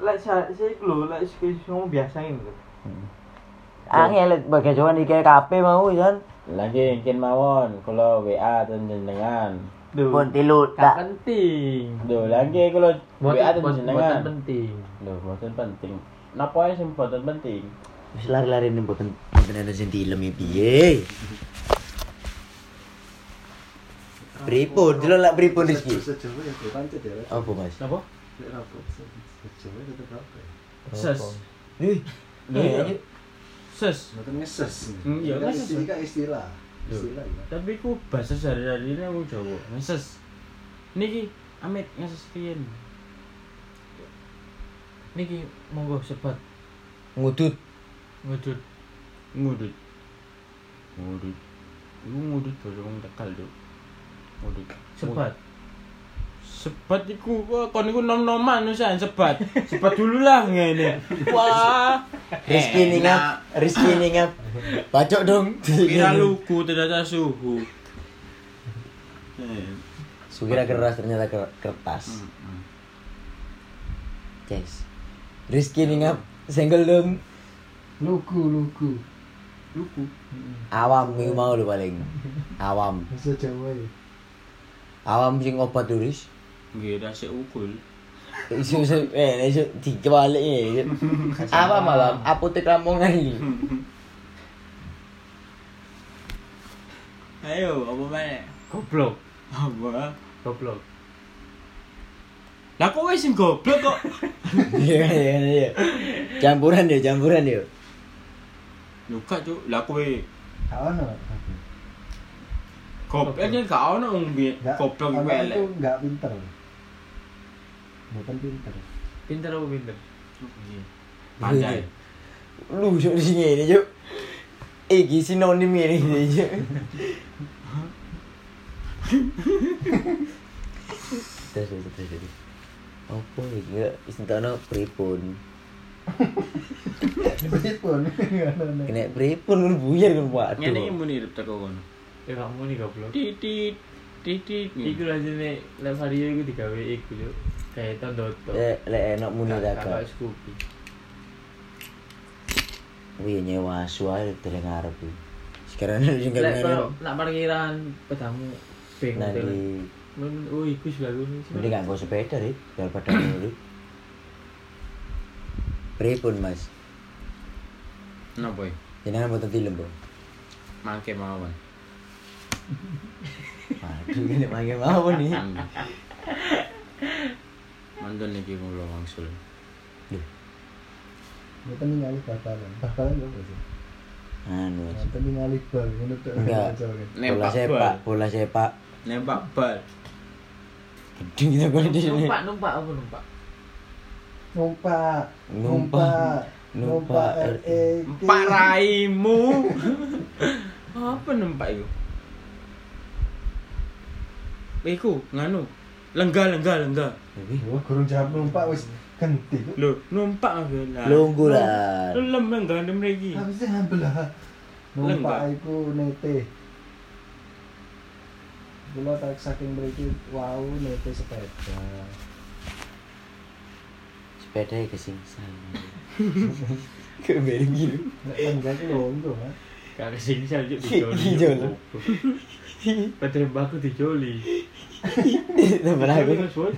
Lek saya saya iku lho, lek ngomong biasa ini lho. Angel bagai Jawa iki kabeh mau kan. Lagi mungkin mawon kalau WA ten jenengan. Duh. Pun tilu tak. penting. Duh, lagi kalau WA ten jenengan. penting. Duh, boten penting. Napa ae sing boten penting? Wis lari-lari nih boten boten ada sing dilem iki piye. Pripun, delok lak pripun Rizky. Bahasa Jawa ya pancet ya. Apa Mas? Apa? Lek rapot bahasa Jawa tetep apa ya? Ses. Wih. Iya. Iya. Ses. Mboten ngeses. Hmm, iya, Kan ngeses. kan istilah. Istilah ya. Tapi ku bahasa sehari-hari ini aku Jawa. Ngeses. Niki amit ngeses piyen? Niki monggo sebat Ngudut. ngudut ngudut ngudut iku ngudut basa wong Tegal Cuk ngudut sebat. Sebat iku kon iku nom-noman usaha sebat sebat dulu lah ngene wah enak. ningap, Rizky ningap. Bacok dong. kira lugu ternyata suhu Eh, Sukira keras ternyata ker- kertas. mm, mm. Yes. Rizky ningap, senggol dong. Lugu lugu. lugu Awam iku mau lho paling. Awam. Bahasa Jawa ya. Awam sing obat turis. Nggih rasik ukul Isu isu eh isu dibalik ya. Awam awam apotek Lamongan iki. ayo apa mana Goblok. apa Goblok. lah kok wis sing goblok kok Iya iya iya. Campuran dia, campuran dia. luka cuk lah kowe ono. goblok kan gak ono wong goblok elek itu gak pinter. Bukan pinter. Pinter apa pinter? pandai Lu sok di sini ini, Cuk. Iki sinonim ini, Cuk. Terus terus terus. Apa ya? Isentana pripun? Pripun? Kena pripun kan buyar kan waduh. ngene muni irip teko kono Ya kamu nih goblok. titit titit Iku lah jene lek Vario iku digawe iku yo. Kayak tondoto. Lek lek enak muni Kakak tak. Scoopy. Wih nyewa asu ae dari ngarep iki. Sekarang sing kene kalau nak parkiran pedamu ping nanti oh iku sudah gue nih. mending gak nggo sepeda nih daripada mulut. Pripun Mas? napa iki Jenengan mboten tilem, Bro. mangke mawon Waduh, ini mangke mau nih. Mantan iki kula wangsul. Bukan ningali bakalan. Bakalan apa sih? Anu, Mas. Bukan ningali bal. Ngono tok. Kan. bola sepak, bal. bola sepak. Nembak bal. Gedeng kita kalau di sini. Numpak numpak apa numpak? Numpak. Numpak. Numpak. Numpak Numpak RE. Empak raimu. Apa nempak iku? Iku nganu. Lenggah lenggah lenggah. Oh, gurung jawab numpak wis ganti. Lho, numpak aku lah. Lunggu lah. Lu lem lenggah ndem mriki. Habis ngambil lah. Numpak iku nete. Kula tak saking mriki wau nete sepeda. Sepeda ya kesingsan. Kembali gitu. Nek lenggah ku longgo, ha. Dijoli. Temen aku. Terus, Boy.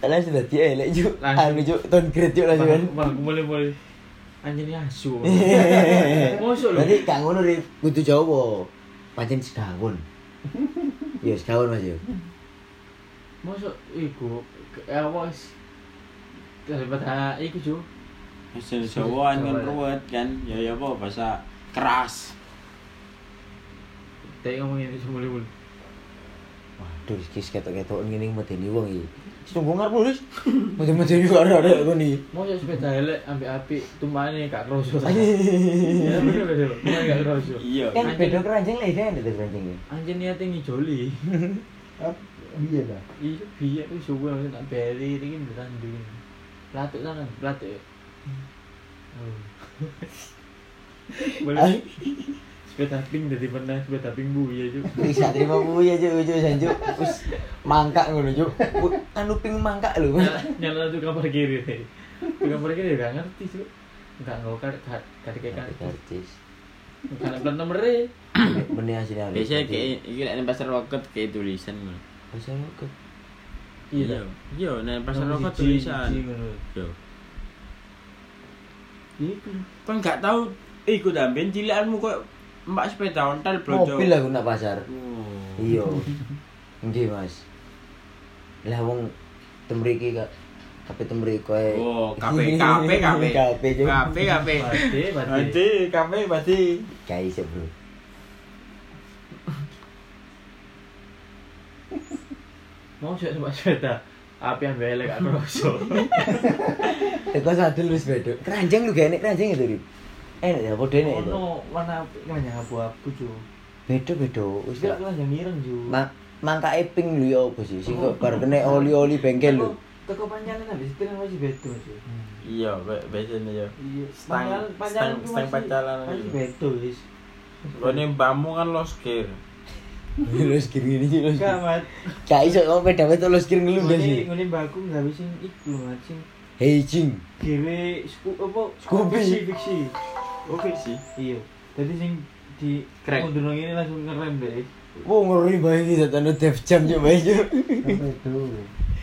Langsung sudah dia elek juk. Anu juk tahun grade juk langsung kan. Bang, bang, mulai mulai. Anjir asu. Mosok lho. Berarti gak ngono ri kudu Jawa. Pancen sedahun. Ya sedahun Mas yo. Mosok iku ya wis daripada iku jo. Hasil Jawaan kan ruwet kan. Ya ya apa bahasa keras. Tapi ngomongin itu mulai mulai. Waduh, Rizky ketok-ketok ngene medeni wong iki. Sungguh ngarep lho, Ris. Medeni-medeni karo ada aku nih. Mosok sepeda elek ambek api tumpane gak kroso. Ya bener gak kroso. Iya. Kan beda keranjang lah kan itu keranjang. Anjir niate ngijoli. Iya dah. Iya, biar tuh suwe mesti tak beri ini beneran dulu. Platuk tangan, platuk. ya? Oh. Boleh. Sepeda pink dari pernah sepeda pink bu ya juk. Bisa terima bu ya juk juk sanjuk. Wis mangkak ngono juk. Anu ping mangkak lho. Nyala tuh kamar kiri. Tuh kamar kiri gak ngerti sih. Enggak nggak kan kan kayak kan. Karcis. Kan plat nomornya. Bener asli ada. Biasanya kayak lek nang pasar roket kayak tulisan ngono. Bisa kok. Iya. Iya, nang pasar Nomor roket tulisan. Iku. Kan gak tahu iku ta ben cilikanmu kok mbak sepeda ontel blojo. Mobil aku nak pasar. Oh. Iya. Nggih, Mas. Lah wong temriki kak kabeh temriki koe. Oh, kape kape kape. Kape. Kape kape. Bade. Badi, kape badi. Gak iso, Bro. Mau sih numpak sepeda. Api yang belek gak kroso. Teko sadel wis bedok. Keranjang lu gak enek keranjang itu, Rip. Enak ya padha enek itu. Warna keranjang abu-abu, Ju. Beda-beda wis Wis gak. gak keranjang mireng, Ju. Ma mangkake pink lho ya apa sih? Sing kok bar kena oli-oli bengkel lho. Teko panjangan habis itu masih beda, Ju. Iya, biasanya ya. Iya, Stang- stang- stang pacaran Masih itu. beda, wis. Ini mbakmu kan los gear. Los kir ngene iki los. Gak, Mat. Gak iso kok peda wetok los kir ngelundar Ngene sih. ngene mbakku nggak bisa iku, Mat. Sing Hey Jing. Dewe sku apa Scoopy. fiksi fiksi. Oke sih. Iya. Jadi sing di Crack. mundur ini langsung ngerem deh. Wah ngeri banget iki datane dev jam yo bae yo. Itu.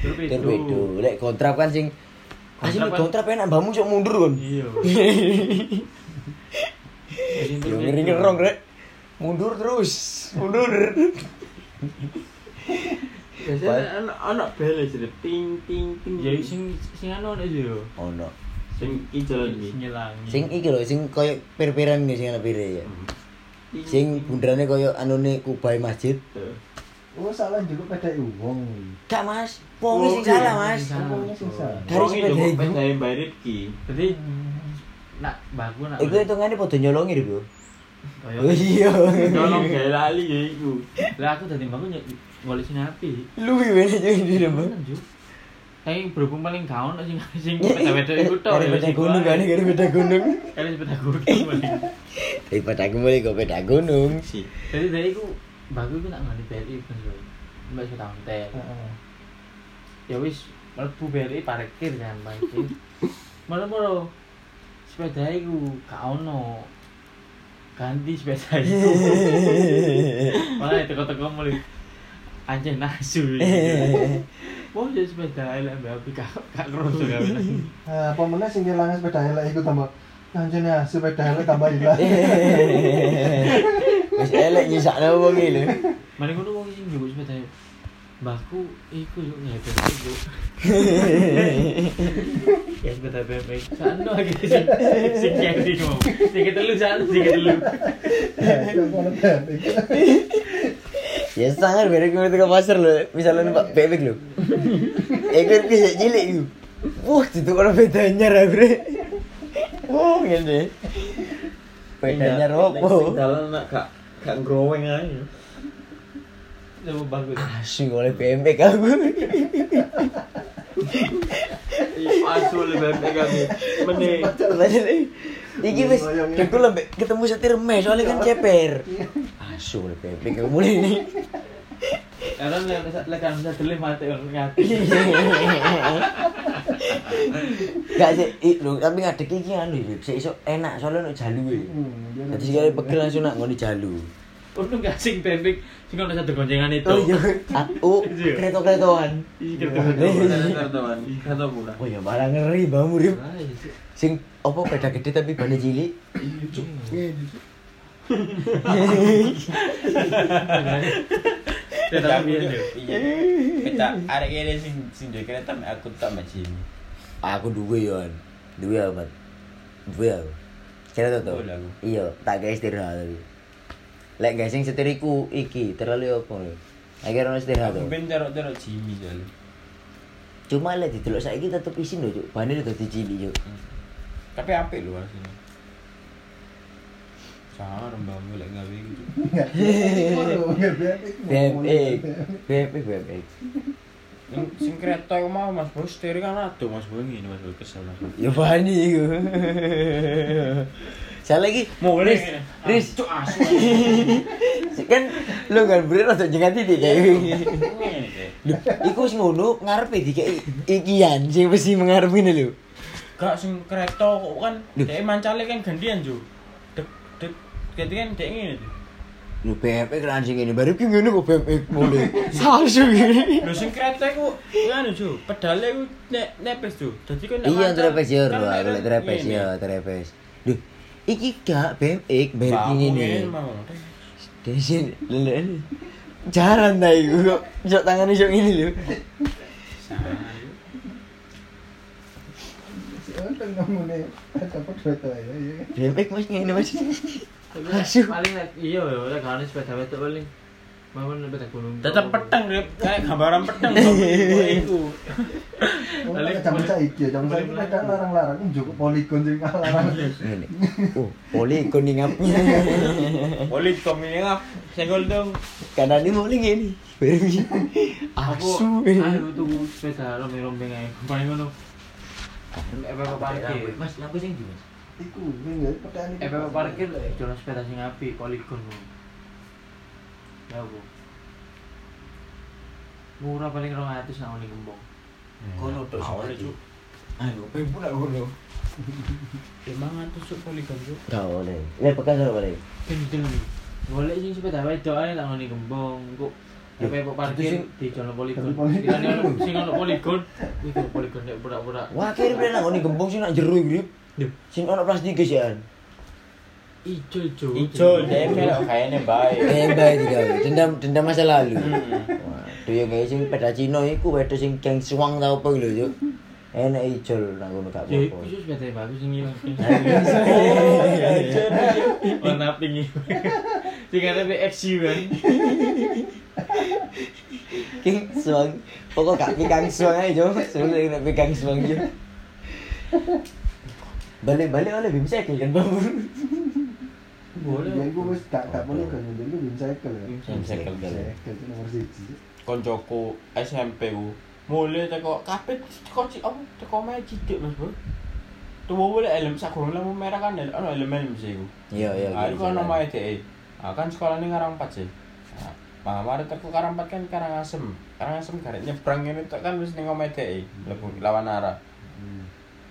Terbedo. Lek kontrap kan sing Asli Kontrap kan- kontrap enak mbakmu sok mundur kon. Iya. Yo ngeri ngerong rek. Mundur terus. Mundur. Biasanya Anak anak bele jadi ting ting ting. ya sing sing anu aja yo. Ono. sing ijo Sing iki. nyelangi. Sing iki lho sing koyo pir-piran iki sing ana pire ya. Sing bundarane koyo anune kubai masjid. Oh salah juga pada uang. Gak Mas, wong sing salah Mas. Uangnya sing salah. Dari sepeda iku. sepeda yang Mbak Rifki. Jadi nak mbakku nak. Iku hitungane padha nyolongi lho, Bro. Kaya- Oh iya. Nyolong gaya lali ya iku. Lah aku tadi mbakku sing api. Lu wene jadi di rumah. Tapi berhubung paling gak ono sing sing beda-beda iku tok. Ya, beda sing gunung kan, dari beda gunung. Kali sepeda gunung. Daripada aku mulai kok beda gunung. Si. Jadi dari iku mbakku iku nak ngani BRI kan lho. Mbak ontel. Heeh. ya wis mlebu BRI parkir kan parkir malah-malah sepeda iku gak ono ganti sepeda iku malah teko-teko mulai anjing nasu Wah, jadi sepeda elek mbak Abi gak gak kroso gawe. Nah, apa meneh sing kelangan sepeda elek iku tambah Anjene sepeda elek tambah hilang. Wis elek nyisakno wong iki lho. Mari ngono wong sing njogo sepeda Mbahku iku yo ngepet iku. Ya sepeda BMX. Sano lagi sing sing jadi mau. Sing ketelu sano sing ketelu. Ya sangar bere kuwi ke pasar lho, misalnya numpak bebek lho. Iku bisa cilik iku. Wah, itu orang beda anyar aku bre. Oh, ngene. Beda anyar opo? Dalan nak gak gak growing aja. Coba bagus. Asing oleh bebek aku. Asu lebih baik kami. Mene. Iki wis aku lembek ketemu setir mes soalnya kan ceper. Asu oleh bebek aku mulai ini. Karena lek kan bisa dele mati orang ngati. Gak sih, i, lho, tapi ngadek iki anu sik iso enak soalnya ono jaluwe. Dadi sekali pegel langsung nak ngoni jalu. Untung gak sing bebek sing ono satu goncengan itu. Oh iya, aku kereta-keretaan. Iya, Teman-teman, kata pula. Oh ya malah ngeri Mbak Murim. Iya. Sing apa beda gede tapi bane cilik. Ya tapi ya. Iya. Kita arek kene sing sing duwe kereta aku tak macam ini. Aku duwe yo. Duwe amat. Duwe aku. Kereta to. Aku. Iya, tak gawe istirahat tapi. Lek gawe sing setirku iki terlalu apa lho. Akhirnya ono istirahat ben terok-terok Jimmy soalnya. Cuma lek didelok saiki tetep isin lho, Cuk. Bane dadi cilik, Cuk. Tapi apik lho asline. Sangar mbakmu lek gawe gitu. Bebek. Bebek bebek. Sing kereta iku mau Mas Bos steering kan ado Mas Bos ngene Mas Bos kesel Mas. Ya bani iku. Saya lagi Riz, Riz, cuk asu. kan lu kan bener rada jengat titik kayak kae. Lho, iku wis ngono ngarepe dikek ikian sing mesti mengarepe lho. Gak sing kereta kok kan dhek mancale kan gantian Jo. Dek dek ganti kan dhek ngene. Lu bebek kan sing ngene baru ki ngene kok bebek mulai. Salsu gini. Lho sing kereta iku ngene Jo, pedale iku nek nepes Jo. Dadi kan Iya trepes ya, kan kan trepes ya, trepes. Duh, iki gak bebek baru ki Bangun ngene. Desin lele. Jaran ta iku kok iso tangane iso ngene lho. Dempek Mas ngene Mas. Paling iya ya gak ono sepeda wedok paling Mawon sepeda gunung. Tetep peteng Rip. kayak gambaran peteng kok iku. Kalau zaman saiki ya, larang-larang njuk poligon sing larang. Ngene. Oh, poli ikon ngapnya. Boleh komine ngap senggol dong. Kanan ini mau ngene. Aku Asu. ayo tuku sepeda rombeng-rombeng ae. Paling ngono. Epe parkir. Mas, lampu sing ndi, Mas? Iku ning ya pertanyaan Epe parkir jalan sepeda sing apik poligon. Ya Bu. Murah paling 200 nang ngene gembong. Kono tok sama Cuk. Ayo, pengen nak kono. Emang tusuk poligon Cuk. Gak boleh. Lek bekas ora boleh. Nih. Golek sing sepeda wedok ae nang ngene gembong. Kok Loh, Epe parkir di jalan poligon. Kirane ono sing ono poligon. Iku poligon nek pura-pura. Wah, kira bener nang ngene gembong sing nak jero iki, Rip. Lho, Sing ono plastik ya. Ijo ijo. Ijo deh melok kayaknya baik. Tembak iki gawe. Dendam dendam masa lalu. Hmm. Waduh ya guys sing peda Cina iku wedok sing geng suwang ta apa lho, Cuk. Enak ijol nang ngono gak Ya, apa-apa. iku sepeda bagus sing ilang. Iya. Warna pink iki. Sing ada XU kan. King suwang. Pokok gak pikang suwang ae, Cuk. Suwang nek pikang suwang yo. Balik-balik oleh bim cycle kan, Bang. Boleh. Ya iku wis gak gak poligon, jadi iku bin cycle ya. Bin cycle. Cycle itu nomor siji. Koncoku SMP ku. Mulai teko kabeh teko ci apa teko mae cilik Mas Bro. Tuwa boleh helm sak gurung lampu merah kan ono helm sih ku. Iya, iya. Ah, itu kan jalan. nama EDE. Ah, kan sekolah ini Karangpat sih. Nah, mari teku Karangpat kan Karangasem. Karangasem garet nyebrang ini tok kan wis ning omah EDE. Lebu lawan arah.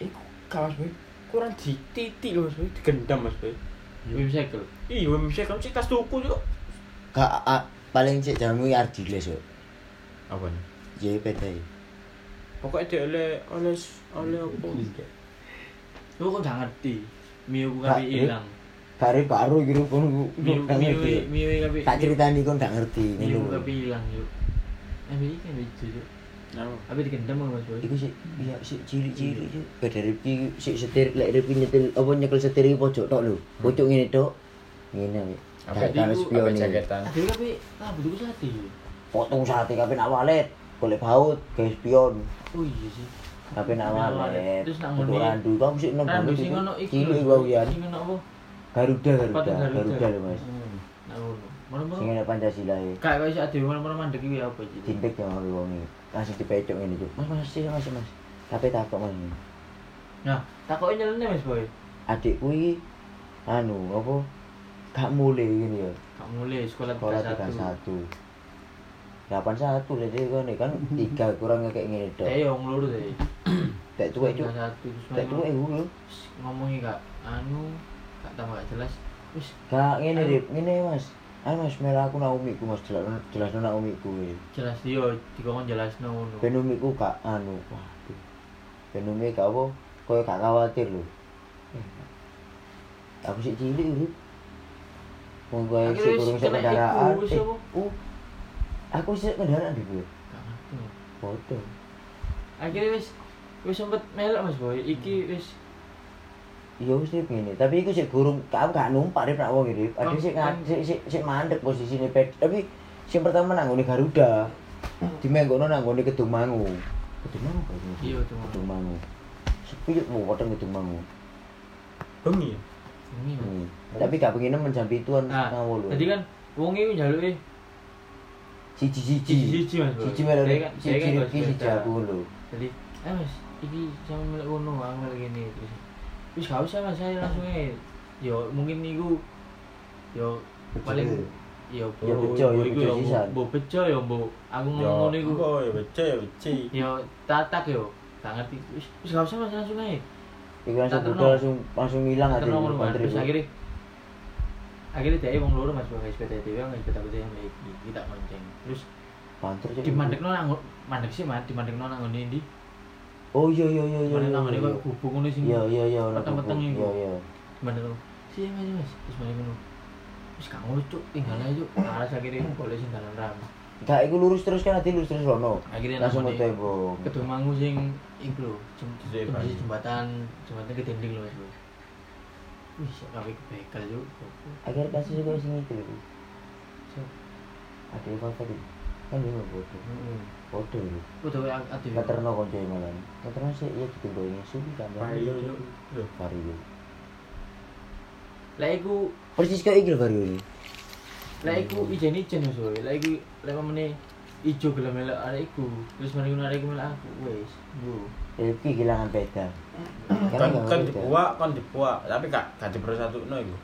Iku kawas Boy. Kurang dititik lho Mas Boy, digendam Mas Boy. Wim cycle. Iya, wem sik kan sik tas tuku yo. Gak a- paling cek jamu Ardiles kok. Apa nih? Jadi peda iki. Pokoknya dia oleh oleh oleh apa? Lu kok gak ngerti. Mio ku Gak, kapi Rip. ilang. Kare baru gitu pun Mio gak ngerti. Mio kapi. Tak ceritani kon gak ngerti Mio ngono. kapi ilang yuk. Eh, iki kan lucu yuk. Nah, Tapi digendam Mas Boy. Iku sih iya sih cilik-cilik sih. Beda Rifki sik setir lek Rifki nyetil apa nyekel setir iki pojok tok lho. Pojok ngene tok. Ngene ae. apa itu? spion Apa jaketan? Tapi kapi ah betul sate. Potong sate kape nak walet. Golek baut, gawe spion. Oh iya sih. Kape nak walet. walet. Terus nak Untuk ngene. randu kamu sih nang Randu itu. Cilik wae yan. Sing ono apa? Garuda Garuda. Garuda Mas. Hmm. Nah ngono. Sing ada Pancasila e. Kayak kaya sak dhewe mana-mana mandek iki apa iki? Yang mau wong iki. Langsung dipecok ngene Cuk. Mas Mas sih Mas Mas. Kape takok Mas. Nah, takoke nyelene Mas Boy. Adikku iki anu apa? Gak mulai gini ya. Gak mulai sekolah Sekolah 31. 31. 81 lho dia kan kan 3 kurang kayak ngene tok. Eh yo ngeluru deh. Tak tuwek Cuk. 31 terus Tak tuwek iku lho. ngomongi gak anu gak tambah jelas. Wis Gak ngene Rip, ngene Mas. Ayo Mas, merah aku Naomi ku Mas jelas jelas Naomi ku. e. jelas yo dikon jelasno ngono. Ben Umi ku gak anu. Waduh. Ben Umi gak apa koyo gak khawatir lho. Aku sih cilik Rip. Wong kowe sik kurang sak kena kendaraan. Eh, uh, Aku sih kendaraan di gue. Gak ngerti. Mas. Foto. Akhirnya wis wis sempet melok Mas Boy. Iki wis Iya wis Rip ngene, tapi iku sik gurung aku gak numpak Rip nak wong Rip. Ada Kan- sik kan- sik sik sik mandek posisine ped. Tapi sing pertama nang ngene Garuda. Dimenggono nang ngene Kedungmangu. Kedungmangu kok ini? Iya. Kedungmangu. Sepi mau potong Kedungmangu. Bengi ya? ini. Hmm. Tapi gak pengen nemen jam pituan Nah, ngawul. tadi kan wong iku njaluke siji-siji. siji-siji Mas Boy. Siji melu Saya kan- saya siji kan Rifki gak siji sepeda. aku lho. Jadi, eh mas, ini sama melek kono, aku melek gini terus. Wis gak usah mas, saya langsung aja. Yo mungkin niku yo paling yo Ya, bejo, ya, iku bejo sisan. Mbok bejo yo mbok aku ngomong ngono iku. Oh, ya beca ya beca. Yo tatak yo. Gak ngerti. Wis wis gak usah mas langsung aja. Iku langsung Tak budal langsung langsung hilang ati Terus kontri. Akhirnya akhirnya dia wong loro mas pakai sepeda dhewe nggak sepeda aku yang lagi kita monceng terus Pantur di mandekno nang mandek sih mas di mandekno nang ngene ndi Oh iya iya iya iya. mandek nang ngene iya. kok gubuk ngono sing Iya iya iya ora peteng-peteng iku. Iya iya. mandek sih mas mas terus mandek ngono wis gak ngono cuk tinggal aja cuk alas akhirnya boleh sing dalan ram Gak iku lurus terus kan nanti lurus terus rono. akhirnya Langsung namanya ke tembok. kedua mangu sing iku lho jem- Di tembus Bali. jembatan jembatan ke dinding lho Mas wih sak kabeh kebekel cuk Akhirnya kasus sing itu. So, Ada yang apa tuh? Kan dia mau bodoh. Podo lho. Podo wae ade. Katerno konco e malam. Katerno sik ya ditunggu ning sini kan. Vario yo. Vario. Lah iku persis kaya iki lho Vario iki. Lah iku ijene ijen iso. Lah iku lek mene ijo gelem melok arek iku, terus mari ngono arek melok aku wis. Bu. Iki kehilangan beda. Kan kan dibuak, kan dibuak, tapi gak gak diperlu iku.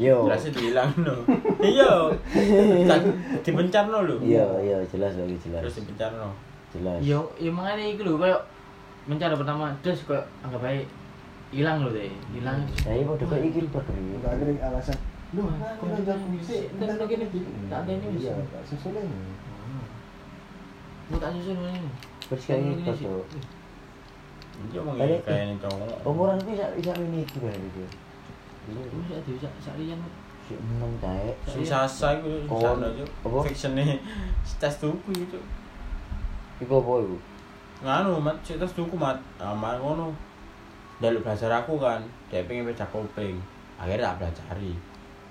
Yo. jelasnya dihilangno iya kan dipencarno lho Iya, iya jelas lagi jelas. terus dipencarno Jelas. yo yo makanya iku lho koyo mencari pertama terus koyo anggap baik hilang lho deh hilang Saya mau dapat iki Pak Vario. Enggak ada alasan. Lu aku kok nonton ini musik, sih? Ntar lagi nih, tak ada ini Iya, bisa. tak susulin. Mau tak mana ini? Terus kayak Ini gitu tuh. iya mau kayak ini cowok Umuran bisa bisa ini iki Pak Iya. Enam tae. sing sasa iku Oh, sana yuk apa? fictionnya tes tuku itu Iku apa iku? nganu mat. Tes tuku mat. Aman ngono. Daluk belajar aku kan dia pengen baca kopling akhirnya tak belajari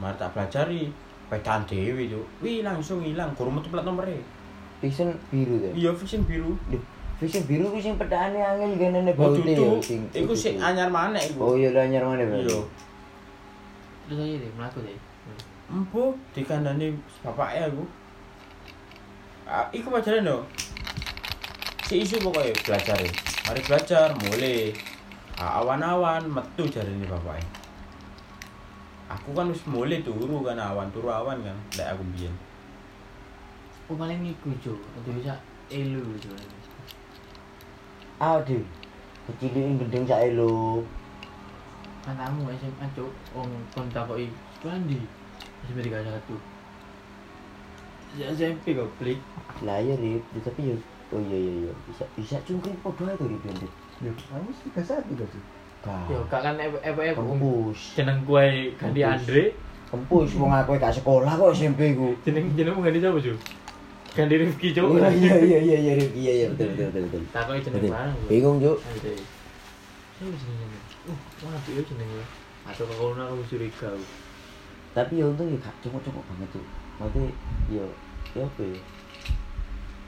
mari tak belajari pedaan dewi tuh wih langsung hilang. Kurang metu plat nomornya Vision biru tuh. iya fiction biru. Duh, Vision biru ku sing pedane angel genene oh baute tutu ya sing. iku sing anyar mana Oh iku iya lah anyar mana Pak? iya Terus aja deh, melaku deh. empu dikandani bapaknya aku ah, iku pelajaran dong si isu pokoknya belajar ya. Mari belajar mulai. Ah, awan-awan metu jari ini bapaknya. Aku kan wis mulai turu kan awan turu awan kan lek aku biyen Oh paling iku jo, ada bisa elu jo. Aduh. Kecilin gendeng sak elo. Matamu SMA cuk, wong kon takoki sekolah ndi? SMP 31. Ya SMP kok klik. Lah Rip, Ya, tapi yo oh iya iya iya bisa bisa cungkring podo ae to Rip yo. Kamu tiga satu gak sih? Yo gak kan efek Kempus. jeneng kue ganti. Andre, Kempus wong aku gak sekolah kok SMP ku. jeneng jenengmu ganti siapa jo? Ganti Rifki cuk. Iya iya iya iya iya Rip. Iya iya betul betul betul betul. Takoki jeneng. Jo. Bingung, Juk. Deh. Siapa jenengnya? Uh, mana dia jenengnya? Atau kalau aku curiga. Tapi yo untung yo gak cocok banget tuh. Maksudnya yo yo apa ya?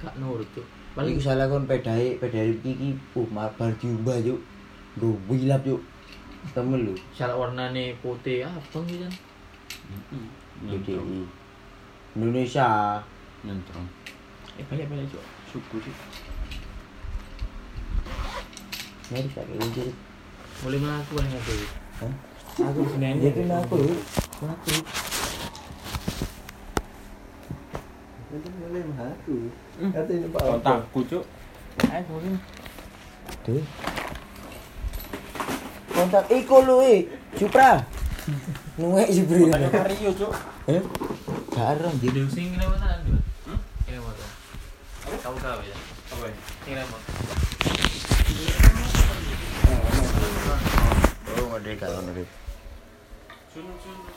Gak nurut cuk. Paling Paling salah kon pedae pedae Rip iki uh bar diumbah yuk. Nggo wilap yuk. Temen lu. salah warnane putih abang gitu kan. nyentrong BDI. Indonesia. nyentrong Eh balik cuk. suku sih Mari tak kunci. Boleh melaku paling aku. Hah? Aku sebenarnya. Ya aku, aku. Itu mengaku. Katanya Pak kontakku cuk ayo mungkin. Kontak Iko lu, eh. Supra. Nuwek Supri. kontaknya Mario cuk Eh? Gak anjir. Jadi sing ini mana dua? Ini mana? Tahu tahu ya. apa ya Ini mana? Oh, ngode gak ngono. sun sun